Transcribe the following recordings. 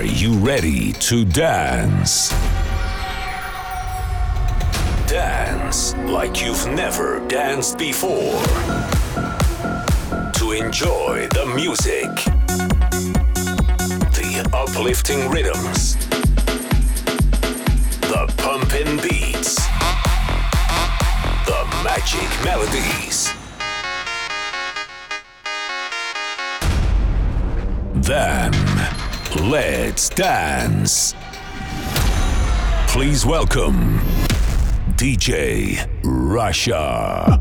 Are you ready to dance? Dance like you've never danced before. To enjoy the music, the uplifting rhythms, the pumping beats, the magic melodies. Then, let's dance. Please welcome DJ Russia.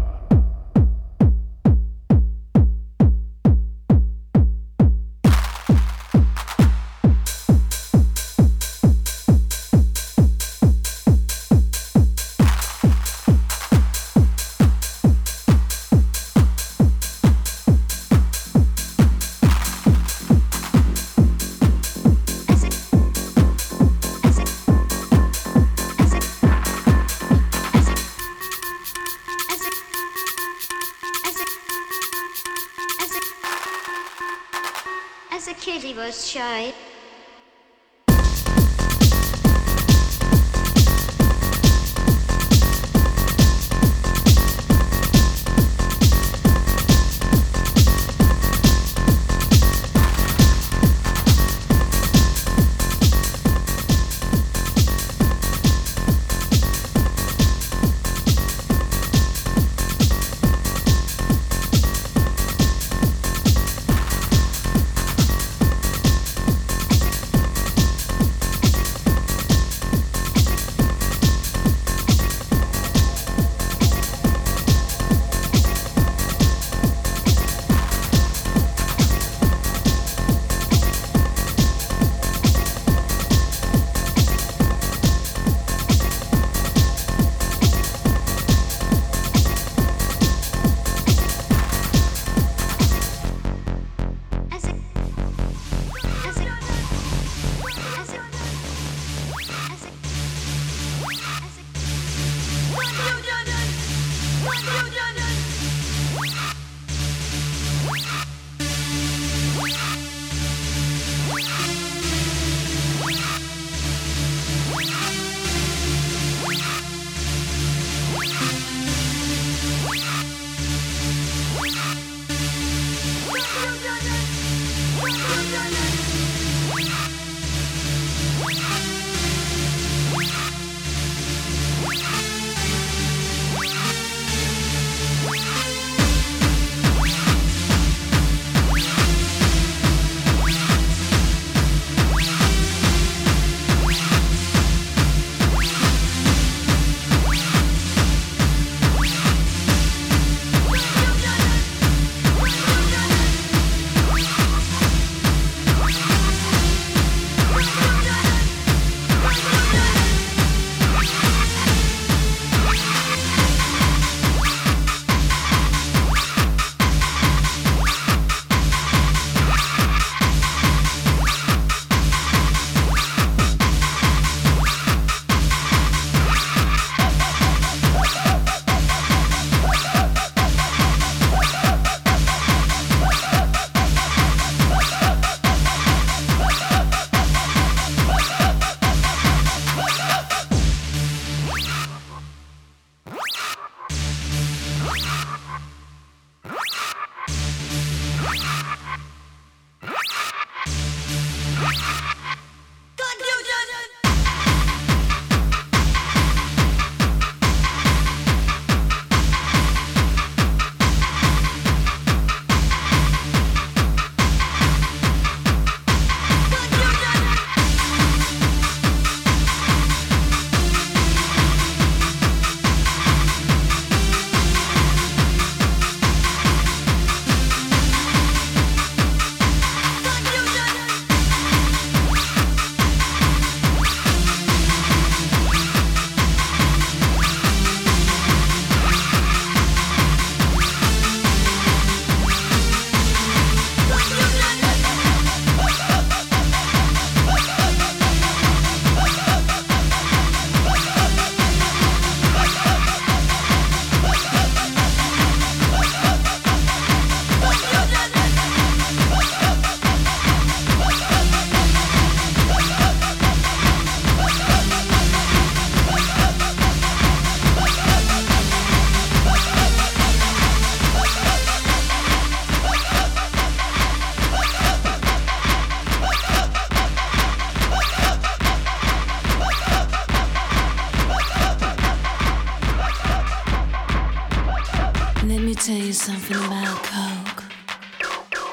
tell you something about Coke.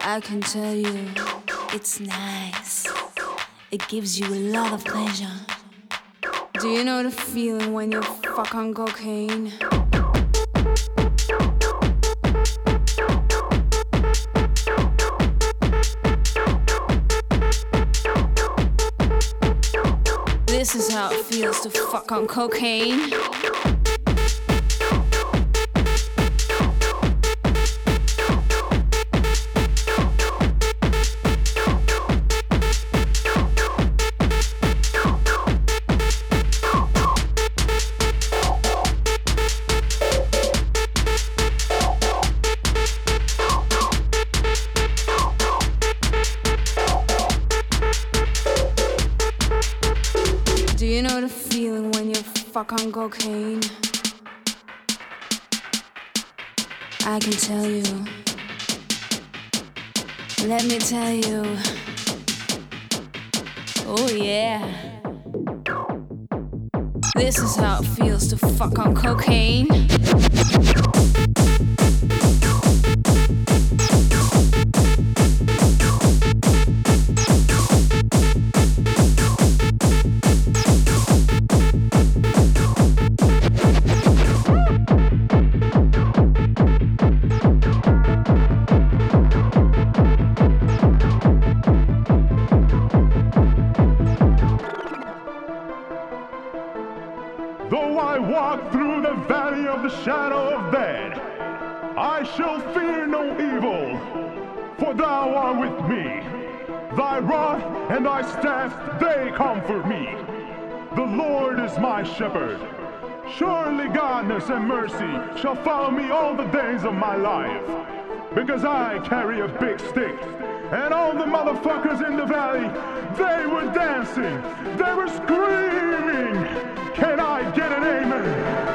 I can tell you it's nice. It gives you a lot of pleasure. Do you know the feeling when you fuck on cocaine? This is how it feels to fuck on cocaine. On cocaine. I can tell you. Let me tell you. Oh, yeah. This is how it feels to fuck on cocaine. Follow me all the days of my life. Because I carry a big stick. And all the motherfuckers in the valley, they were dancing. They were screaming. Can I get an amen?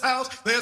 house. They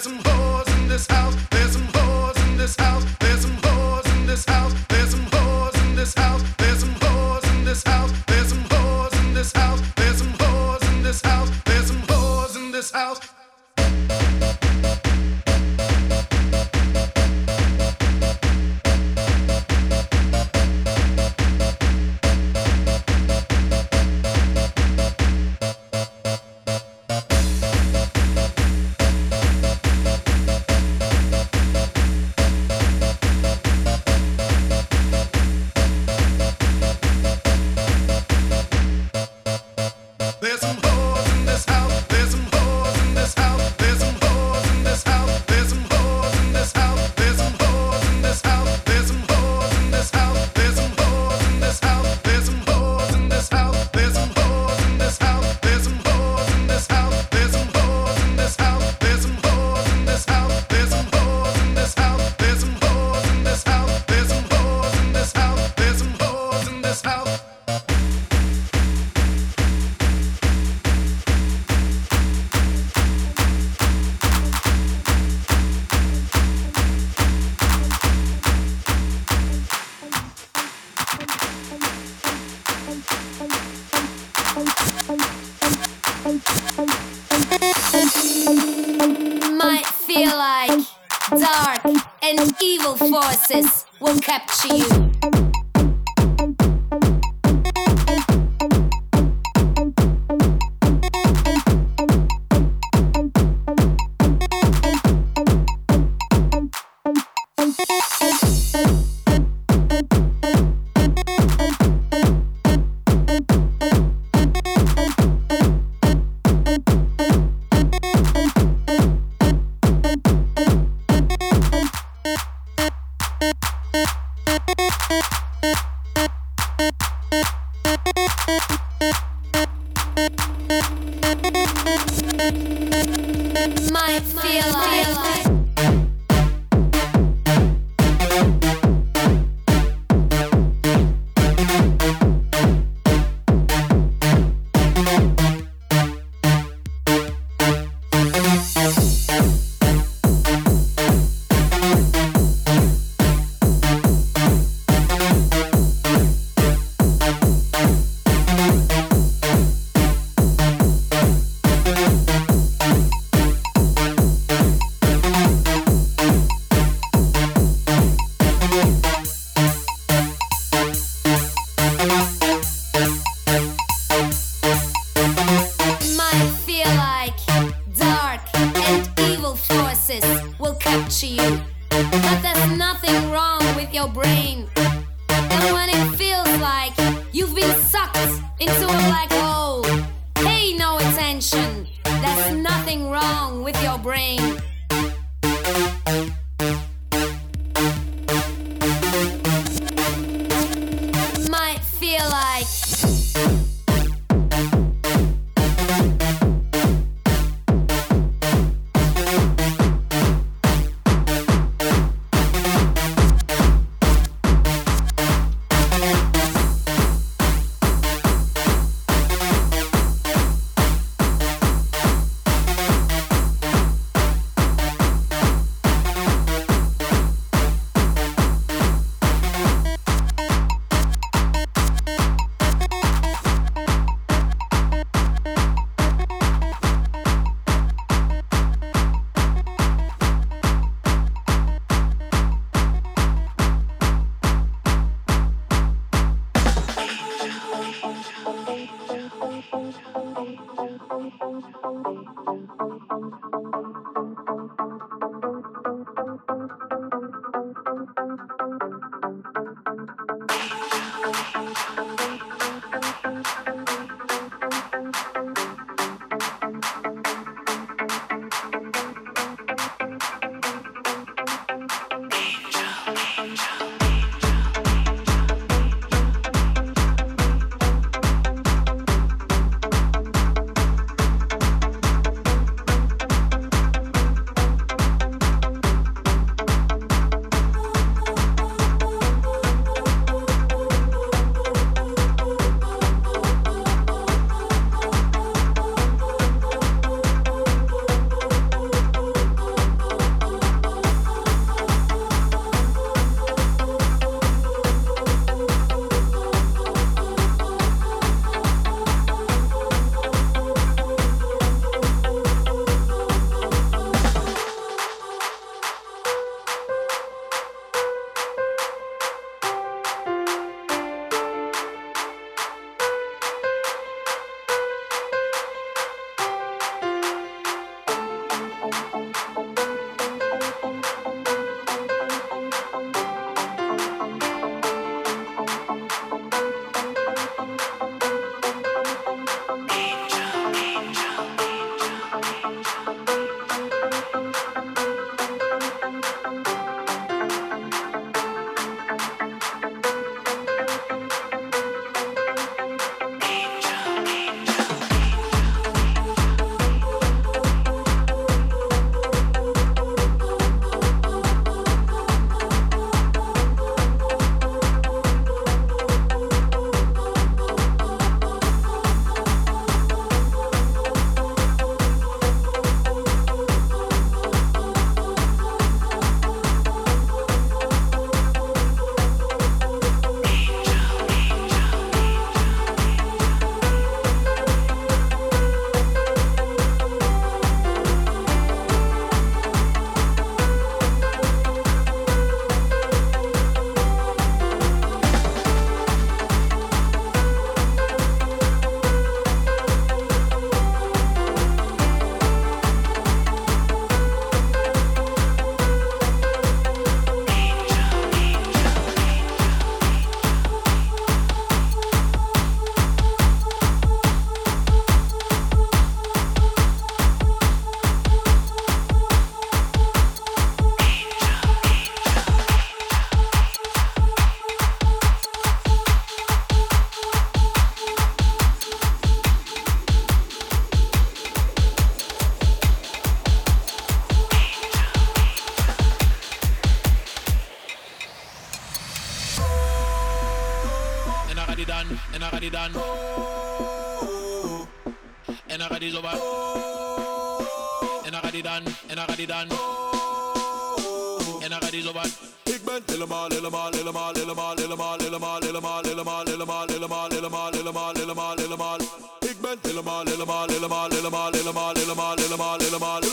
little ma, little ma, little ma, little ma, little ma, little ma, little ma, little ma,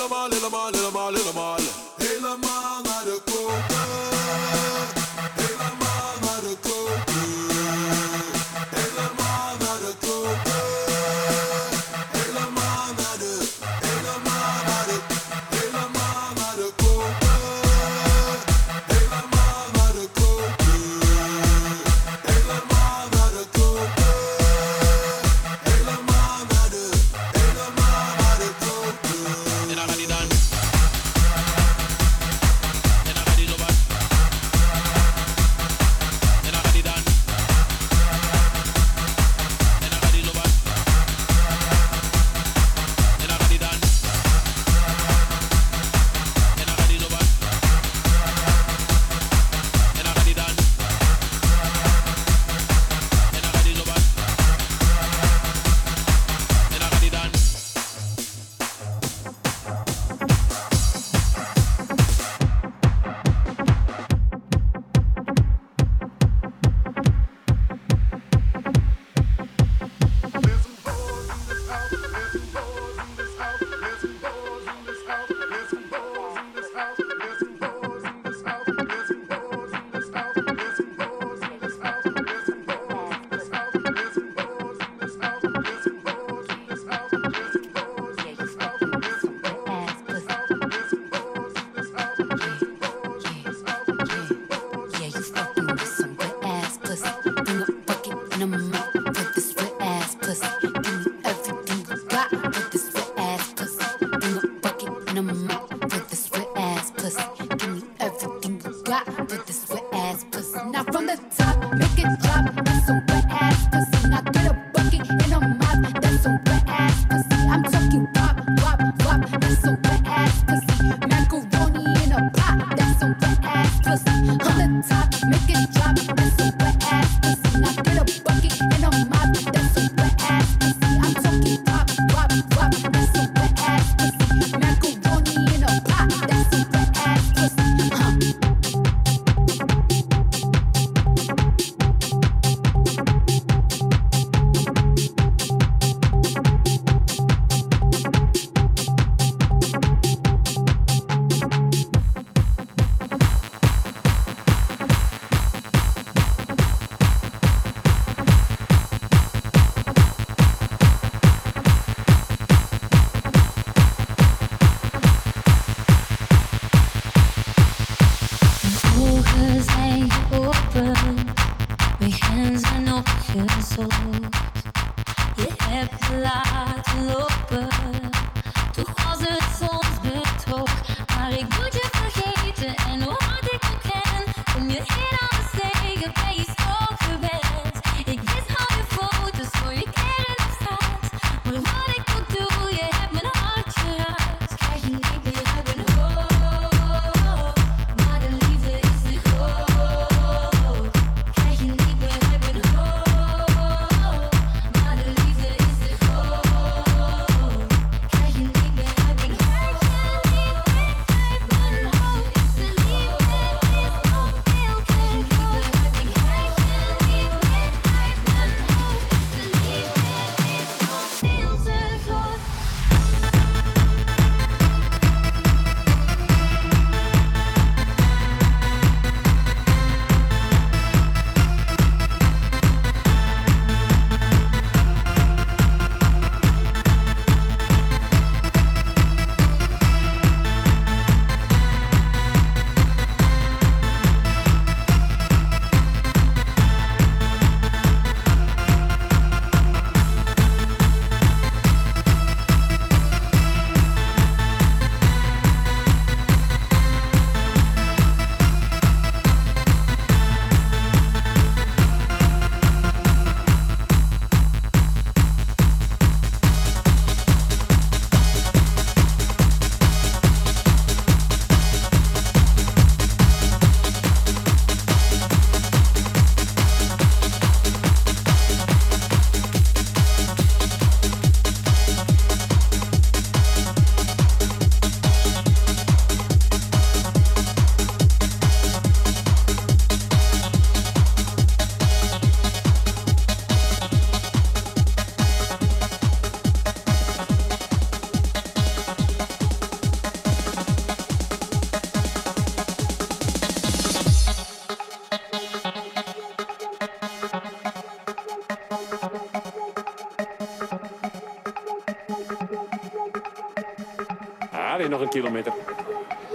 kilometer.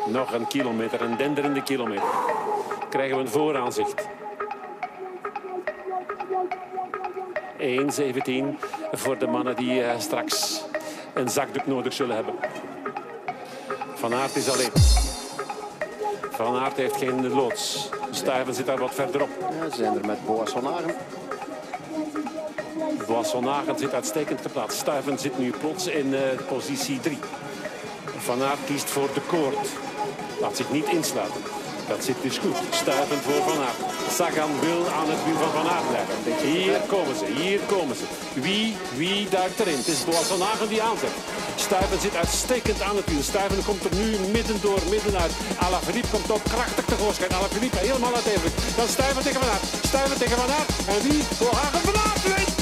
Nog een kilometer, een denderende kilometer. Krijgen we een vooraanzicht. 1.17 voor de mannen die uh, straks een zakdoek nodig zullen hebben. Van Aert is alleen. Van Aert heeft geen loods. Stuyven zit daar wat verderop. Ja, ze zijn er met van Hagen zit uitstekend geplaatst. Stuyven zit nu plots in uh, positie 3. Van Aert kiest voor de koord. Laat zich niet insluiten. Dat zit dus goed. Stuivend voor Van Aert. Sagan wil aan het wiel van Van Aert blijven. Hier komen ze, hier komen ze. Wie, wie duikt erin? Het is Boas van Hagen die aanzet. Stuiven zit uitstekend aan het wiel. Stuiven komt er nu midden door, midden uit. Alaphilippe komt ook krachtig tevoorschijn. Alaphilippe helemaal uit even. Dan Stuiven tegen Van Aert. Stuiven tegen Van Aert. En wie? Hagen. Van Aert wint!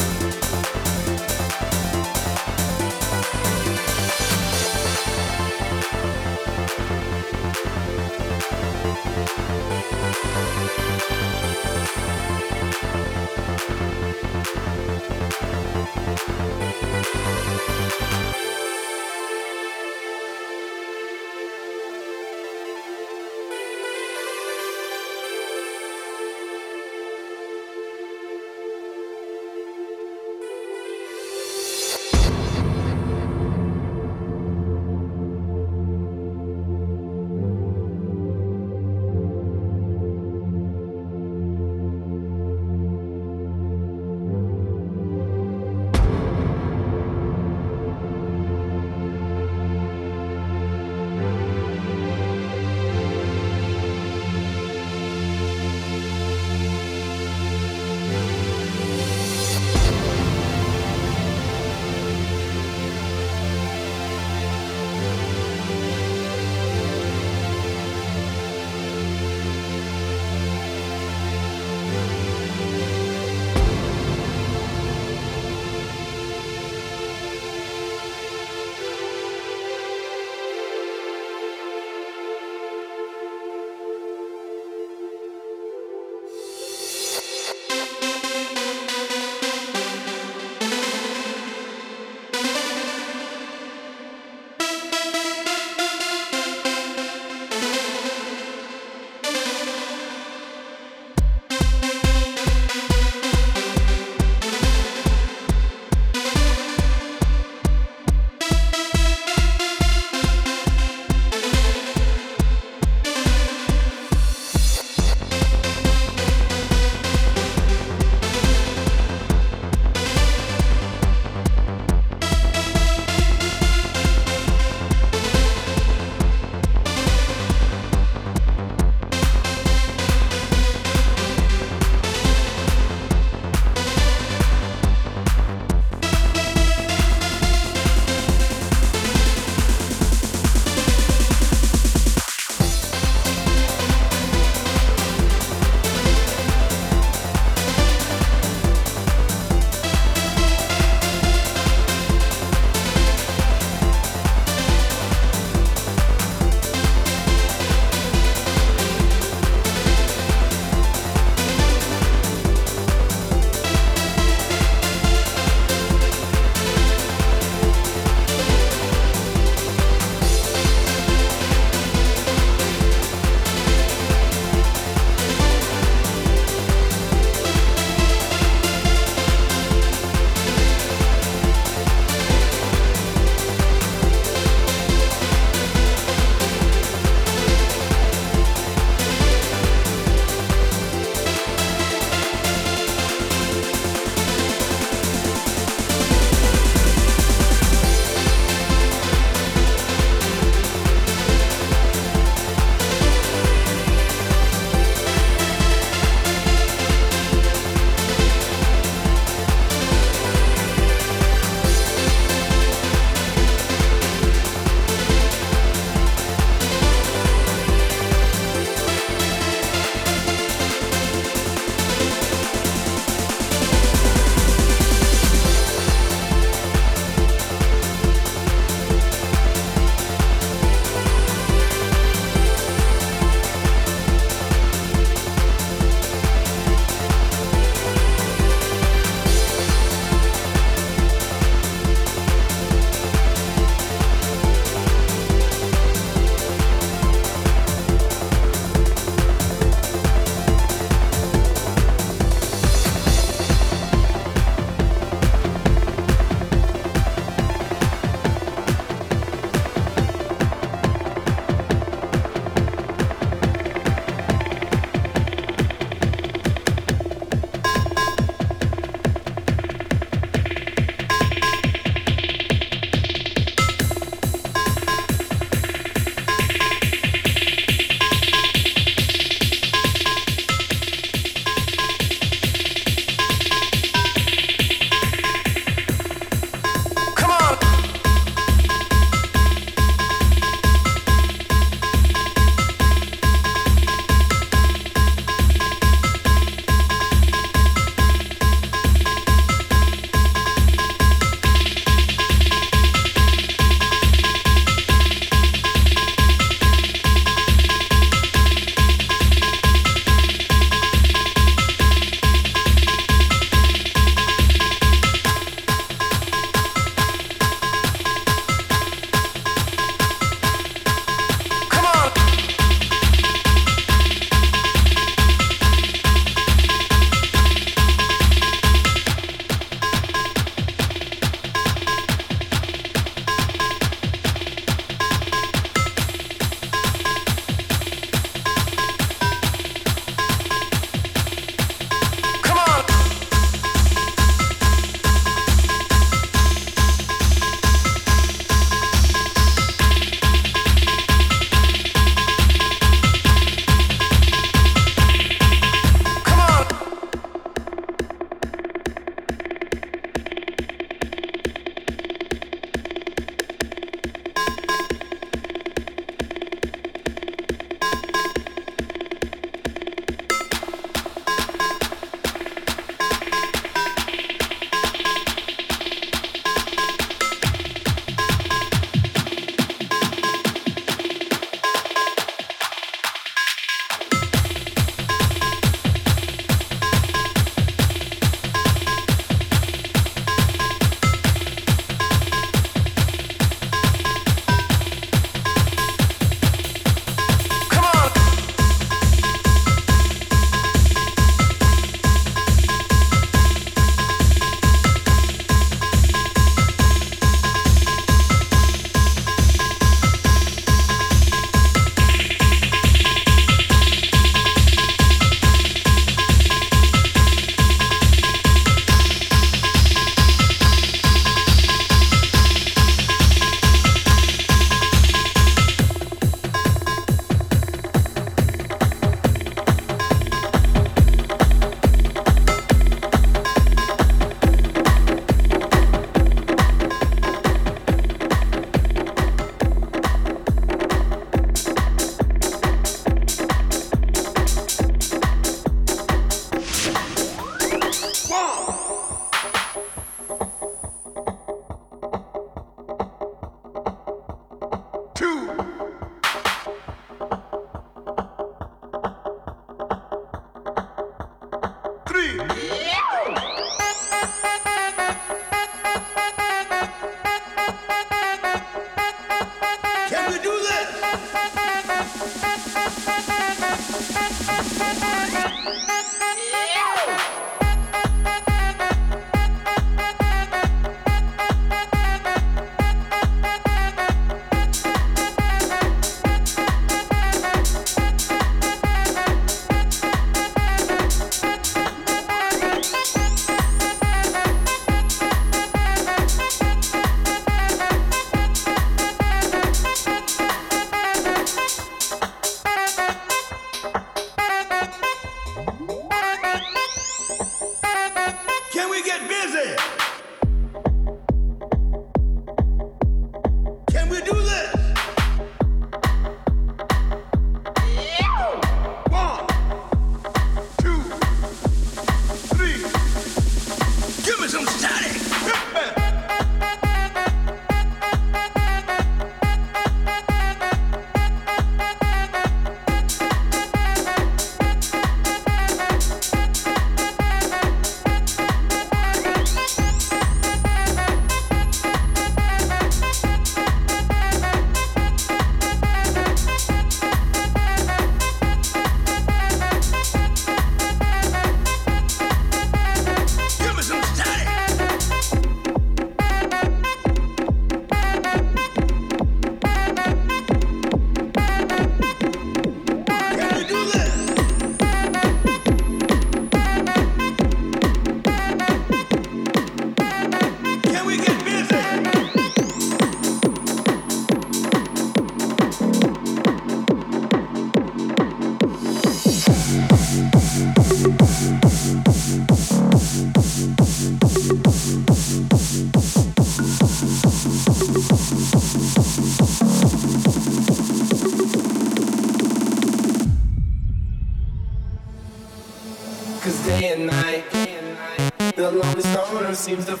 Seems to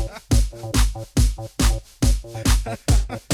Ha ha ha.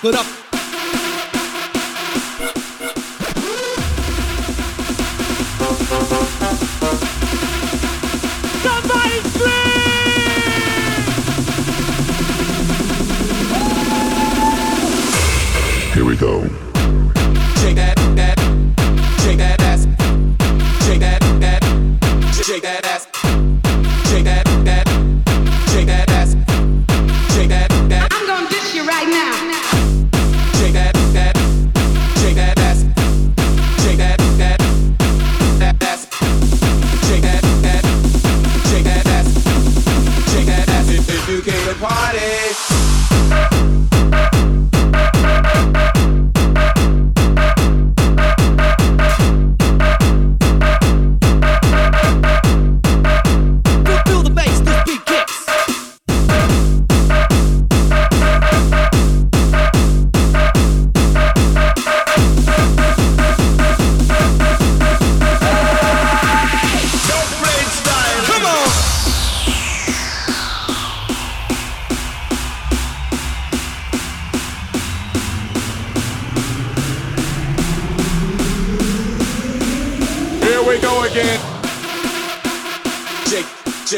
Pump it up.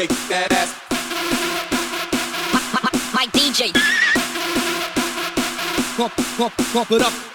that ass. My, my, my DJ. Pump, pump, pump it up.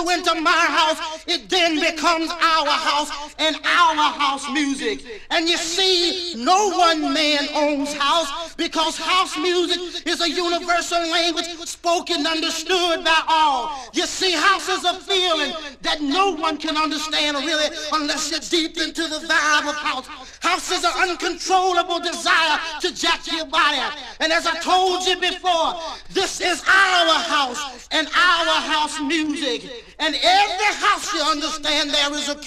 You enter my house, it then becomes our house and our house music. And you see, no one man owns house because house music is a universal language spoken understood by all. You see, house is a feeling that no one can understand really unless you're deep into the vibe of house. House is an uncontrollable desire to jack your body. And as I told you before, this is our house and our house music. And every house you understand there is a